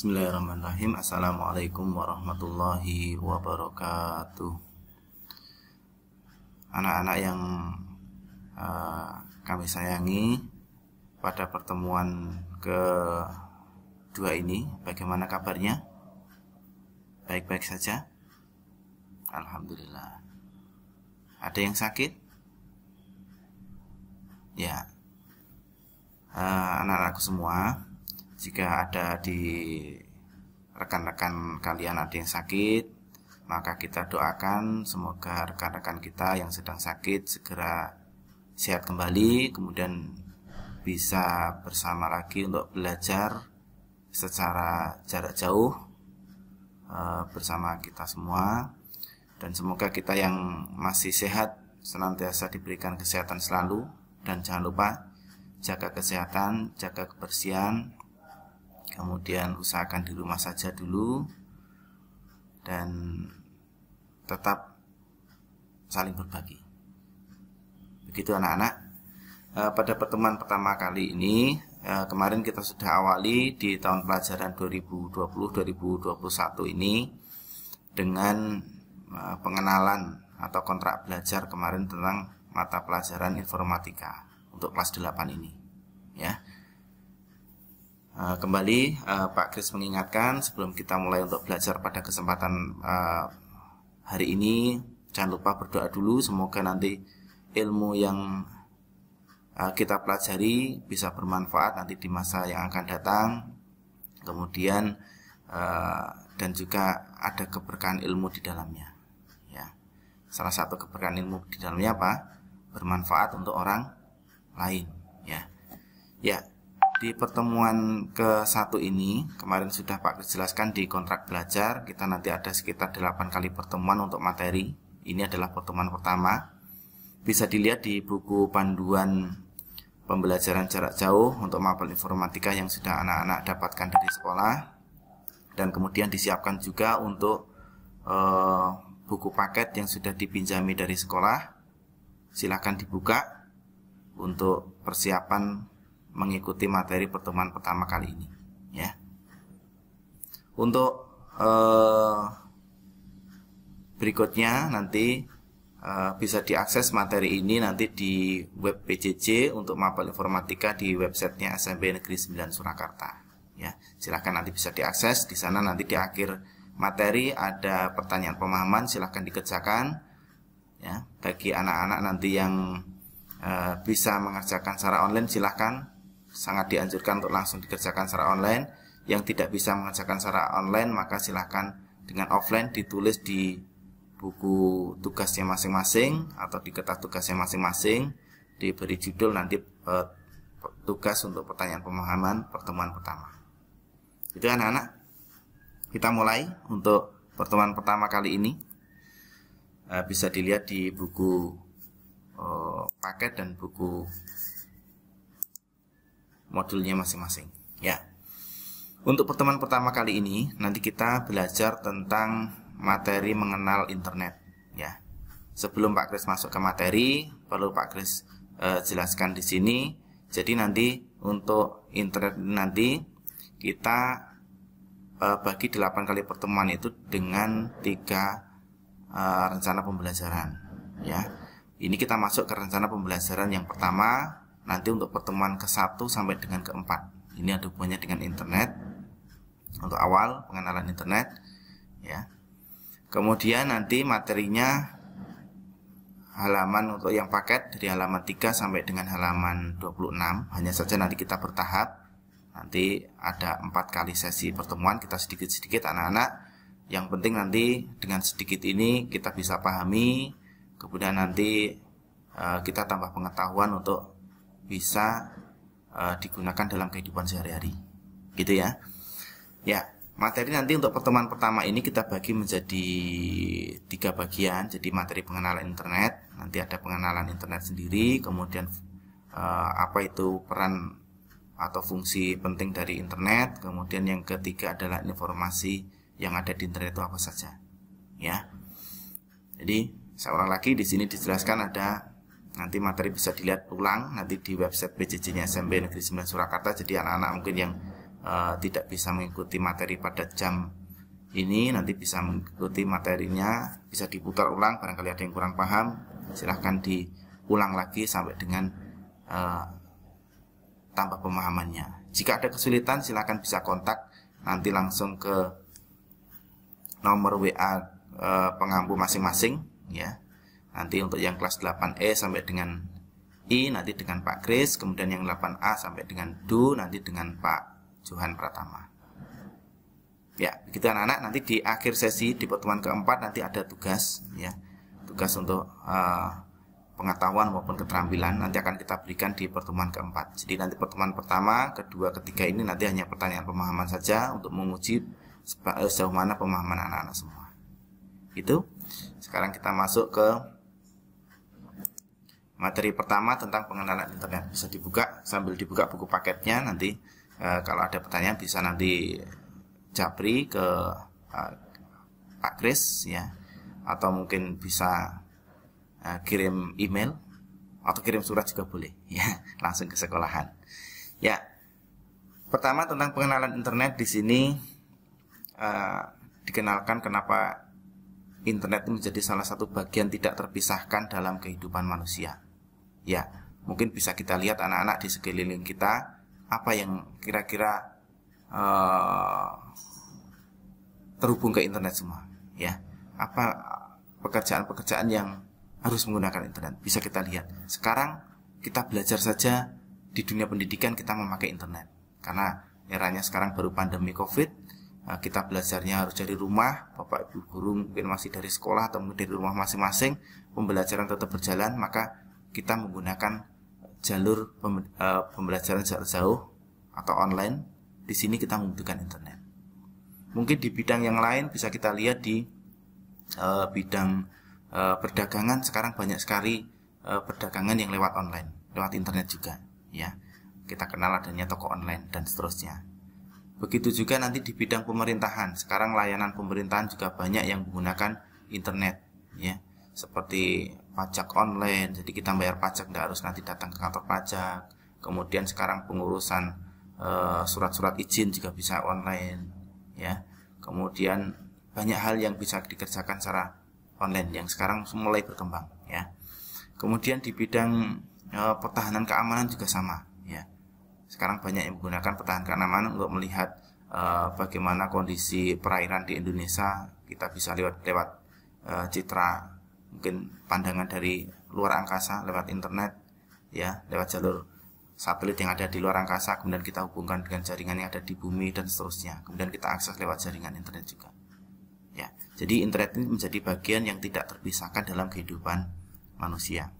Bismillahirrahmanirrahim Assalamualaikum warahmatullahi wabarakatuh Anak-anak yang uh, kami sayangi Pada pertemuan kedua ini Bagaimana kabarnya? Baik-baik saja? Alhamdulillah Ada yang sakit? Ya uh, Anak-anakku semua jika ada di rekan-rekan kalian ada yang sakit, maka kita doakan semoga rekan-rekan kita yang sedang sakit segera sehat kembali, kemudian bisa bersama lagi untuk belajar secara jarak jauh eh, bersama kita semua. Dan semoga kita yang masih sehat senantiasa diberikan kesehatan selalu. Dan jangan lupa jaga kesehatan, jaga kebersihan, kemudian usahakan di rumah saja dulu dan tetap saling berbagi. Begitu anak-anak. E, pada pertemuan pertama kali ini e, kemarin kita sudah awali di tahun pelajaran 2020-2021 ini dengan e, pengenalan atau kontrak belajar kemarin tentang mata pelajaran informatika untuk kelas 8 ini ya Eh, kembali uh, Pak Kris mengingatkan sebelum kita mulai untuk belajar pada kesempatan uh, hari ini jangan lupa berdoa dulu. Semoga nanti ilmu yang uh, kita pelajari bisa bermanfaat nanti di masa yang akan datang. Kemudian uh, dan juga ada keberkahan ilmu di dalamnya. Ya salah satu keberkahan ilmu di dalamnya apa? Bermanfaat untuk orang lain ya. Ya di pertemuan ke satu ini kemarin sudah Pak jelaskan di kontrak belajar kita nanti ada sekitar 8 kali pertemuan untuk materi. Ini adalah pertemuan pertama. Bisa dilihat di buku panduan pembelajaran jarak jauh untuk mapel informatika yang sudah anak-anak dapatkan dari sekolah. Dan kemudian disiapkan juga untuk uh, buku paket yang sudah dipinjami dari sekolah. Silahkan dibuka untuk persiapan mengikuti materi pertemuan pertama kali ini ya. Untuk eh, berikutnya nanti eh, bisa diakses materi ini nanti di web PJJ untuk mapel informatika di websitenya SMP Negeri 9 Surakarta ya. Silahkan nanti bisa diakses. Di sana nanti di akhir materi ada pertanyaan pemahaman silahkan dikerjakan ya. Bagi anak-anak nanti yang uh, bisa mengerjakan secara online silahkan sangat dianjurkan untuk langsung dikerjakan secara online. Yang tidak bisa mengerjakan secara online maka silahkan dengan offline ditulis di buku tugasnya masing-masing atau di kertas tugasnya masing-masing diberi judul nanti eh, tugas untuk pertanyaan pemahaman pertemuan pertama. Itu anak-anak. Kita mulai untuk pertemuan pertama kali ini. Eh, bisa dilihat di buku eh, paket dan buku modulnya masing-masing. Ya. Untuk pertemuan pertama kali ini nanti kita belajar tentang materi mengenal internet. Ya. Sebelum Pak Kris masuk ke materi perlu Pak Kris eh, jelaskan di sini. Jadi nanti untuk internet nanti kita eh, bagi 8 kali pertemuan itu dengan tiga eh, rencana pembelajaran. Ya. Ini kita masuk ke rencana pembelajaran yang pertama nanti untuk pertemuan ke-1 sampai dengan ke-4 ini ada hubungannya dengan internet. Untuk awal pengenalan internet ya. Kemudian nanti materinya halaman untuk yang paket dari halaman 3 sampai dengan halaman 26 hanya saja nanti kita bertahap. Nanti ada empat kali sesi pertemuan. Kita sedikit-sedikit anak-anak. Yang penting nanti dengan sedikit ini kita bisa pahami. Kemudian nanti uh, kita tambah pengetahuan untuk bisa uh, digunakan dalam kehidupan sehari-hari. Gitu ya. Ya materi nanti untuk pertemuan pertama ini kita bagi menjadi tiga bagian. Jadi materi pengenalan internet nanti ada pengenalan internet sendiri kemudian uh, apa itu peran atau fungsi penting dari internet kemudian yang ketiga adalah informasi yang ada di internet itu apa saja. Ya. Jadi seorang lagi di sini dijelaskan ada Nanti materi bisa dilihat ulang nanti di website PJJ-nya SMP Negeri 9 Surakarta. Jadi anak-anak mungkin yang uh, tidak bisa mengikuti materi pada jam ini nanti bisa mengikuti materinya bisa diputar ulang barangkali ada yang kurang paham silahkan diulang lagi sampai dengan uh, tambah pemahamannya. Jika ada kesulitan silahkan bisa kontak. Nanti langsung ke nomor WA uh, pengampu masing-masing ya nanti untuk yang kelas 8E sampai dengan I nanti dengan Pak Kris, kemudian yang 8A sampai dengan Du nanti dengan Pak Johan Pratama. Ya, begitu anak-anak nanti di akhir sesi di pertemuan keempat nanti ada tugas ya. Tugas untuk uh, pengetahuan maupun keterampilan nanti akan kita berikan di pertemuan keempat. Jadi nanti pertemuan pertama, kedua, ketiga ini nanti hanya pertanyaan pemahaman saja untuk menguji eh, sejauh mana pemahaman anak-anak semua. Itu. Sekarang kita masuk ke materi pertama tentang pengenalan internet bisa dibuka sambil dibuka buku paketnya nanti. E, kalau ada pertanyaan bisa nanti japri ke e, Pak Kris ya. Atau mungkin bisa e, kirim email atau kirim surat juga boleh ya. Langsung ke sekolahan. Ya pertama tentang pengenalan internet di sini e, dikenalkan kenapa internet menjadi salah satu bagian tidak terpisahkan dalam kehidupan manusia ya mungkin bisa kita lihat anak-anak di sekeliling kita apa yang kira-kira uh, terhubung ke internet semua ya. Apa pekerjaan-pekerjaan yang harus menggunakan internet bisa kita lihat. Sekarang kita belajar saja di dunia pendidikan kita memakai internet. Karena eranya sekarang baru pandemi covid eh, kita belajarnya harus dari rumah bapak ibu guru mungkin masih dari sekolah atau dari rumah masing-masing pembelajaran tetap berjalan maka kita menggunakan jalur eh, pembelajaran jarak jauh atau online, di sini kita membutuhkan internet. Mungkin di bidang yang lain bisa kita lihat di uh, bidang uh, perdagangan sekarang banyak sekali perdagangan yang lewat online, lewat internet juga, ya. Kita kenal adanya toko online dan seterusnya. Begitu juga nanti di bidang pemerintahan. Sekarang layanan pemerintahan juga banyak yang menggunakan internet, ya. Seperti pajak online jadi kita bayar pajak tidak harus nanti datang ke kantor pajak. Kemudian sekarang pengurusan eh, surat-surat uh, izin juga bisa online ya. Kemudian banyak hal yang bisa dikerjakan secara online yang sekarang mulai berkembang ya. Kemudian di bidang uh, pertahanan keamanan juga sama ya. Sekarang banyak yang menggunakan pertahanan keamanan untuk melihat uh, bagaimana kondisi perairan di Indonesia. Kita bisa lewat lewat uh, citra mungkin pandangan dari luar angkasa lewat internet ya lewat jalur satelit yang ada di luar angkasa kemudian kita hubungkan dengan jaringan yang ada di bumi dan seterusnya. Kemudian kita akses lewat jaringan internet juga. Ya jadi internet ini menjadi bagian yang tidak terpisahkan dalam kehidupan manusia.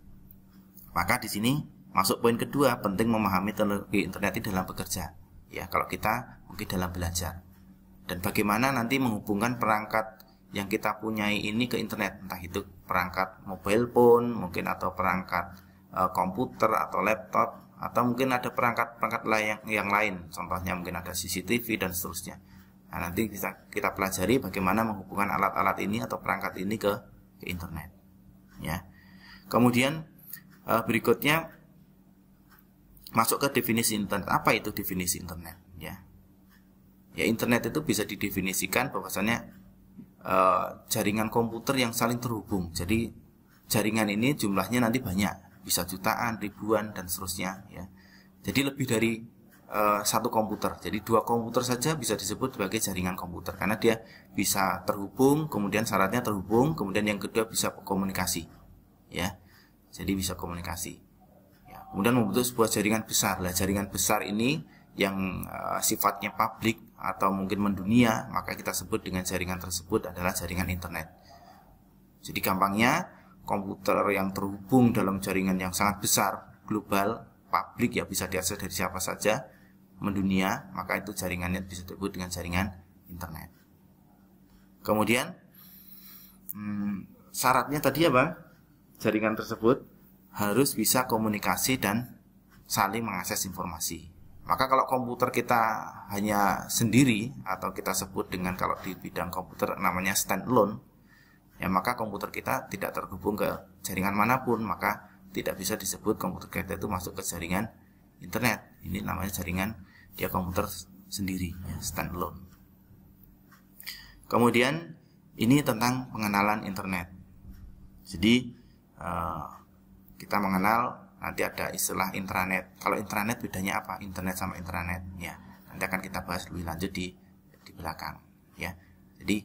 Maka di sini masuk poin kedua penting memahami teknologi internet ini dalam bekerja. Ya kalau kita mungkin dalam belajar. Dan bagaimana nanti menghubungkan perangkat yang kita punyai ini ke internet entah itu perangkat mobile phone mungkin atau perangkat uh, komputer atau laptop atau mungkin ada perangkat-perangkat lain yang lain. Contohnya mungkin ada CCTV dan seterusnya. Nah nanti kita kita pelajari bagaimana menghubungkan alat-alat ini atau perangkat ini ke, ke internet ya. Kemudian uh, berikutnya masuk ke definisi internet. Apa itu definisi internet ya? Ya internet itu bisa didefinisikan bahwasanya uh, jaringan komputer yang saling terhubung. Jadi jaringan ini jumlahnya nanti banyak, bisa jutaan, ribuan dan seterusnya ya. Jadi lebih dari uh, satu komputer. Jadi dua komputer saja bisa disebut sebagai jaringan komputer karena dia bisa terhubung, kemudian syaratnya terhubung, kemudian yang kedua bisa komunikasi. Ya. Jadi bisa komunikasi. Ya. Kemudian membentuk sebuah jaringan besar. Lah jaringan besar ini yang uh, sifatnya publik atau mungkin mendunia, maka kita sebut dengan jaringan tersebut adalah jaringan internet. Jadi gampangnya komputer yang terhubung dalam jaringan yang sangat besar, global, publik ya bisa diakses dari siapa saja mendunia, maka itu jaringannya bisa disebut dengan jaringan internet. Kemudian hmm, syaratnya tadi apa? Jaringan tersebut harus bisa komunikasi dan saling mengakses informasi. Maka kalau komputer kita hanya sendiri atau kita sebut dengan kalau di bidang komputer namanya standalone, ya maka komputer kita tidak terhubung ke jaringan mana pun, maka tidak bisa disebut komputer kita itu masuk ke jaringan internet. Ini namanya jaringan dia komputer sendiri, ya, standalone. Kemudian ini tentang pengenalan internet. Jadi uh, kita mengenal nanti ada istilah intranet. Kalau intranet bedanya apa? Internet sama intranet, ya. Nanti akan kita bahas lebih lanjut di di belakang, ya. Jadi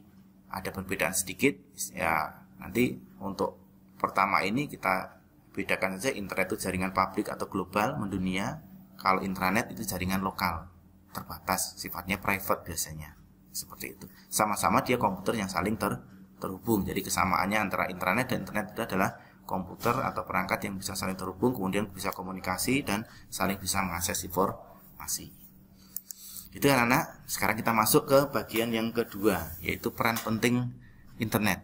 ada perbedaan sedikit, ya. Nanti untuk pertama ini kita bedakan saja internet itu jaringan publik atau global mendunia kalau intranet itu jaringan lokal terbatas sifatnya private biasanya seperti itu sama-sama dia komputer yang saling ter terhubung jadi kesamaannya antara intranet dan internet itu adalah komputer atau perangkat yang bisa saling terhubung kemudian bisa komunikasi dan saling bisa mengakses informasi itu anak-anak sekarang kita masuk ke bagian yang kedua yaitu peran penting internet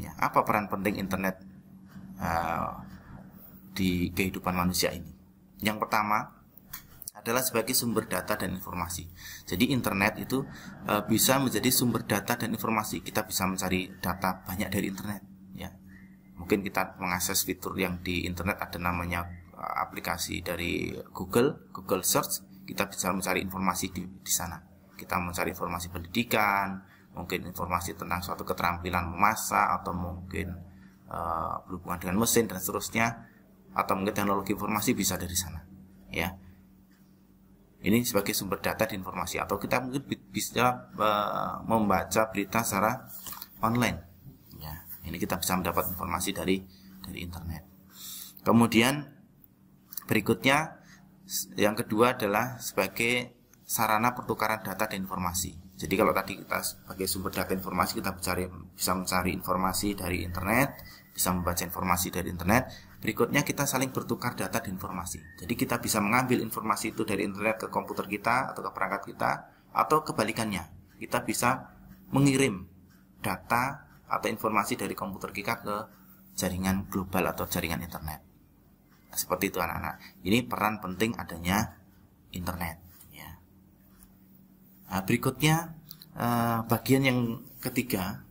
ya apa peran penting internet uh, di kehidupan manusia ini. Yang pertama adalah sebagai sumber data dan informasi. Jadi internet itu e, bisa menjadi sumber data dan informasi. Kita bisa mencari data banyak dari internet. Mungkin kita mengakses fitur yang di internet ada namanya e, aplikasi dari Google, Google Search. Kita bisa mencari informasi di, di sana. Kita mencari informasi pendidikan, mungkin informasi tentang suatu keterampilan memasak atau mungkin e, berhubungan dengan mesin dan seterusnya atau mungkin teknologi informasi bisa dari sana ya ini sebagai sumber data dan informasi atau kita mungkin bisa uh, membaca berita secara online ini kita bisa mendapat informasi dari dari internet kemudian berikutnya yang kedua adalah sebagai sarana pertukaran data dan informasi jadi kalau tadi kita sebagai sumber data informasi kita mencari, bisa mencari informasi dari internet bisa membaca informasi dari internet. Berikutnya kita saling bertukar data dan informasi. Jadi kita bisa mengambil informasi itu dari internet ke komputer kita atau ke perangkat kita atau kebalikannya. Kita bisa mengirim data atau informasi dari komputer kita ke jaringan global atau jaringan internet. Seperti itu anak-anak. Ini peran penting adanya internet. Ya. Nah, berikutnya eh, bagian yang ketiga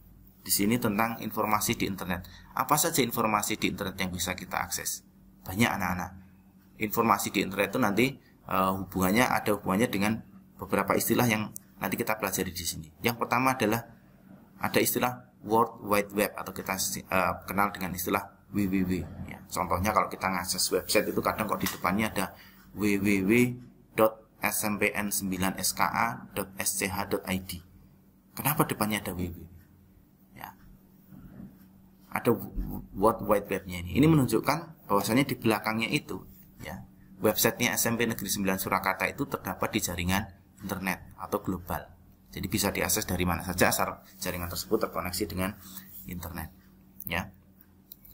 di sini tentang informasi di internet. Apa saja informasi di internet yang bisa kita akses? Banyak anak-anak. Informasi di internet itu nanti uh, hubungannya ada hubungannya dengan beberapa istilah yang nanti kita pelajari di sini. Yang pertama adalah ada istilah World Wide Web atau kita uh, kenal dengan istilah www. Ya. Contohnya kalau kita ngakses website itu kadang kok di depannya ada www.smpn9ska.sch.id. Kenapa depannya ada www? ada World Wide Webnya ini. Ini menunjukkan bahwasanya di belakangnya itu ya websitenya SMP Negeri 9 Surakarta itu terdapat di jaringan internet atau global. Jadi bisa diakses dari mana saja asal jaringan tersebut terkoneksi dengan internet. Ya.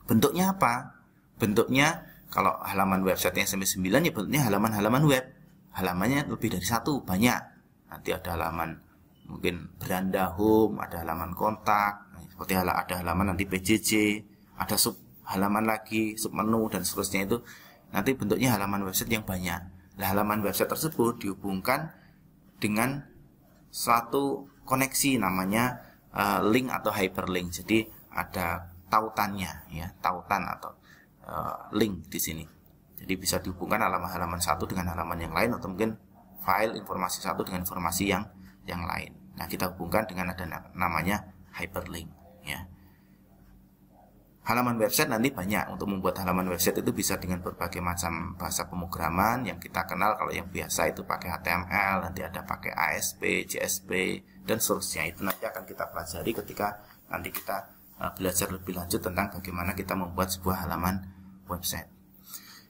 Bentuknya apa? Bentuknya kalau halaman websitenya SMP 9 ya bentuknya halaman-halaman web. Halamannya lebih dari satu, banyak. Nanti ada halaman mungkin beranda home, ada halaman kontak, seperti ada halaman nanti PJJ ada sub halaman lagi sub menu dan seterusnya itu nanti bentuknya halaman website yang banyak nah halaman website tersebut dihubungkan dengan suatu koneksi namanya uh, link atau hyperlink. Jadi ada tautannya ya tautan atau uh, link di sini. Jadi bisa dihubungkan halaman-halaman satu dengan halaman yang lain atau mungkin file informasi satu dengan informasi yang yang lain. Nah kita hubungkan dengan ada namanya hyperlink halaman website nanti banyak untuk membuat halaman website itu bisa dengan berbagai macam bahasa pemrograman yang kita kenal. Kalau yang biasa itu pakai HTML nanti ada pakai ASP, JSP dan seterusnya. Itu nanti akan kita pelajari ketika nanti kita uh, belajar lebih lanjut tentang bagaimana kita membuat sebuah halaman website.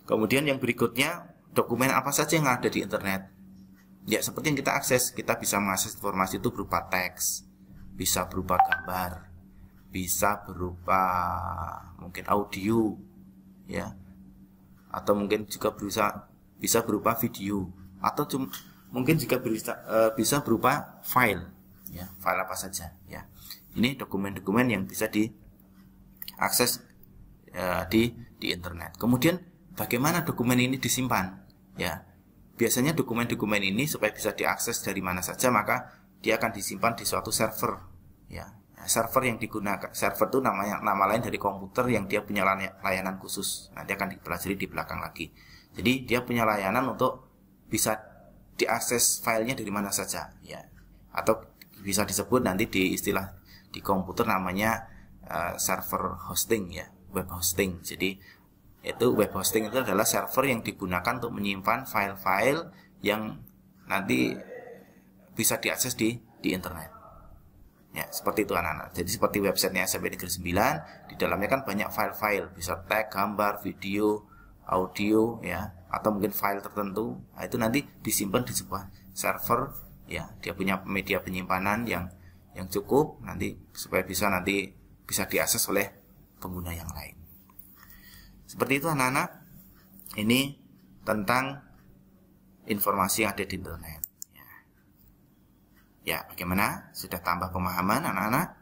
Kemudian yang berikutnya dokumen apa saja yang ada di internet? Ya seperti yang kita akses kita bisa mengakses informasi itu berupa teks bisa berupa gambar bisa berupa mungkin audio ya. Atau mungkin juga bisa bisa berupa video. Atau cum, mungkin juga bisa e, bisa berupa file ya. File apa saja ya. Ini dokumen-dokumen yang bisa diakses e, di di internet. Kemudian bagaimana dokumen ini disimpan ya? Biasanya dokumen-dokumen ini supaya bisa diakses dari mana saja maka dia akan disimpan di suatu server ya server yang digunakan server itu namanya nama lain dari komputer yang dia punya layanan khusus. Nanti akan dipelajari di belakang lagi. Jadi dia punya layanan untuk bisa diakses filenya dari mana saja ya. Atau bisa disebut nanti di istilah di komputer namanya uh, server hosting ya. Web hosting. Jadi itu web hosting itu adalah server yang digunakan untuk menyimpan file-file yang nanti bisa diakses di di internet ya seperti itu anak-anak. Jadi seperti websitenya SMP Negeri 9 di dalamnya kan banyak file-file. Bisa tag gambar video audio ya. Atau mungkin file tertentu. Nah, itu nanti disimpan di sebuah server ya. Dia punya media penyimpanan yang yang cukup nanti supaya bisa nanti bisa diakses oleh pengguna yang lain. Seperti itu anak-anak. Ini tentang informasi yang ada di internet ya, bagaimana sudah tambah pemahaman anak-anak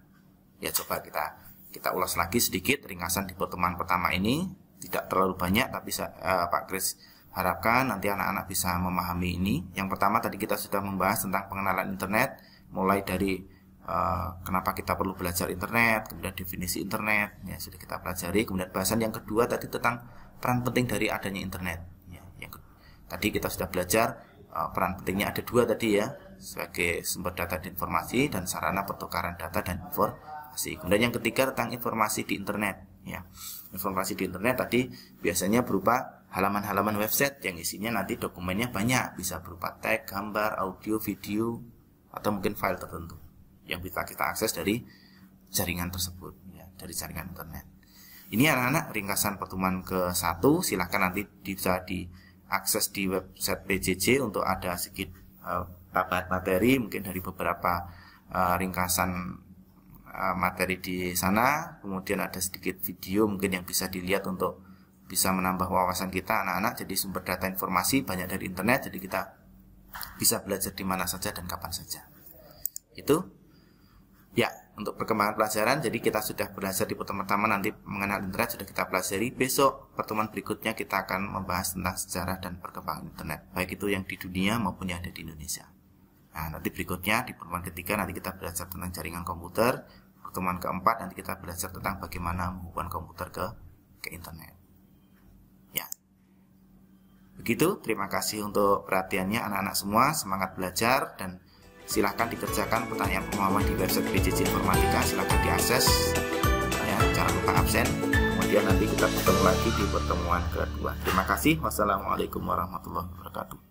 ya coba kita kita ulas lagi sedikit ringkasan di pertemuan pertama ini tidak terlalu banyak tapi uh, Pak Kris harapkan nanti anak-anak bisa memahami ini. Yang pertama tadi kita sudah membahas tentang pengenalan internet, mulai dari uh, kenapa kita perlu belajar internet, kemudian definisi internet, ya sudah kita pelajari. Kemudian bahasan yang kedua tadi tentang peran penting dari adanya internet. Ya, yang tadi kita sudah belajar uh, peran pentingnya ada dua tadi ya, sebagai sumber data dan informasi dan sarana pertukaran data dan informasi. Kemudian yang ketiga tentang informasi di internet. Ya, informasi di internet tadi biasanya berupa halaman-halaman website yang isinya nanti dokumennya banyak bisa berupa tag, gambar, audio, video atau mungkin file tertentu yang bisa kita akses dari jaringan tersebut ya dari jaringan internet. Ini anak-anak ringkasan pertemuan ke satu silahkan nanti bisa diakses di website PJJ untuk ada sedikit uh, materi mungkin dari beberapa uh, ringkasan uh, materi di sana. Kemudian ada sedikit video mungkin yang bisa dilihat untuk bisa menambah wawasan kita anak-anak. Jadi sumber data informasi banyak dari internet jadi kita bisa belajar di mana saja dan kapan saja. Itu. Ya untuk perkembangan pelajaran jadi kita sudah belajar di pertemuan pertama nanti mengenal internet sudah kita pelajari. Besok pertemuan berikutnya kita akan membahas tentang sejarah dan perkembangan internet baik itu yang di dunia maupun yang ada di Indonesia nah nanti berikutnya di pertemuan ketiga nanti kita belajar tentang jaringan komputer pertemuan keempat nanti kita belajar tentang bagaimana menghubungkan komputer ke ke internet Begitu, terima kasih untuk perhatiannya anak-anak semua, semangat belajar dan silahkan dikerjakan pertanyaan pemahaman di website BJJ Informatika, silahkan diakses, ya, jangan lupa absen. Kemudian nanti kita ketemu lagi di pertemuan kedua. Terima kasih. Wassalamualaikum warahmatullahi wabarakatuh.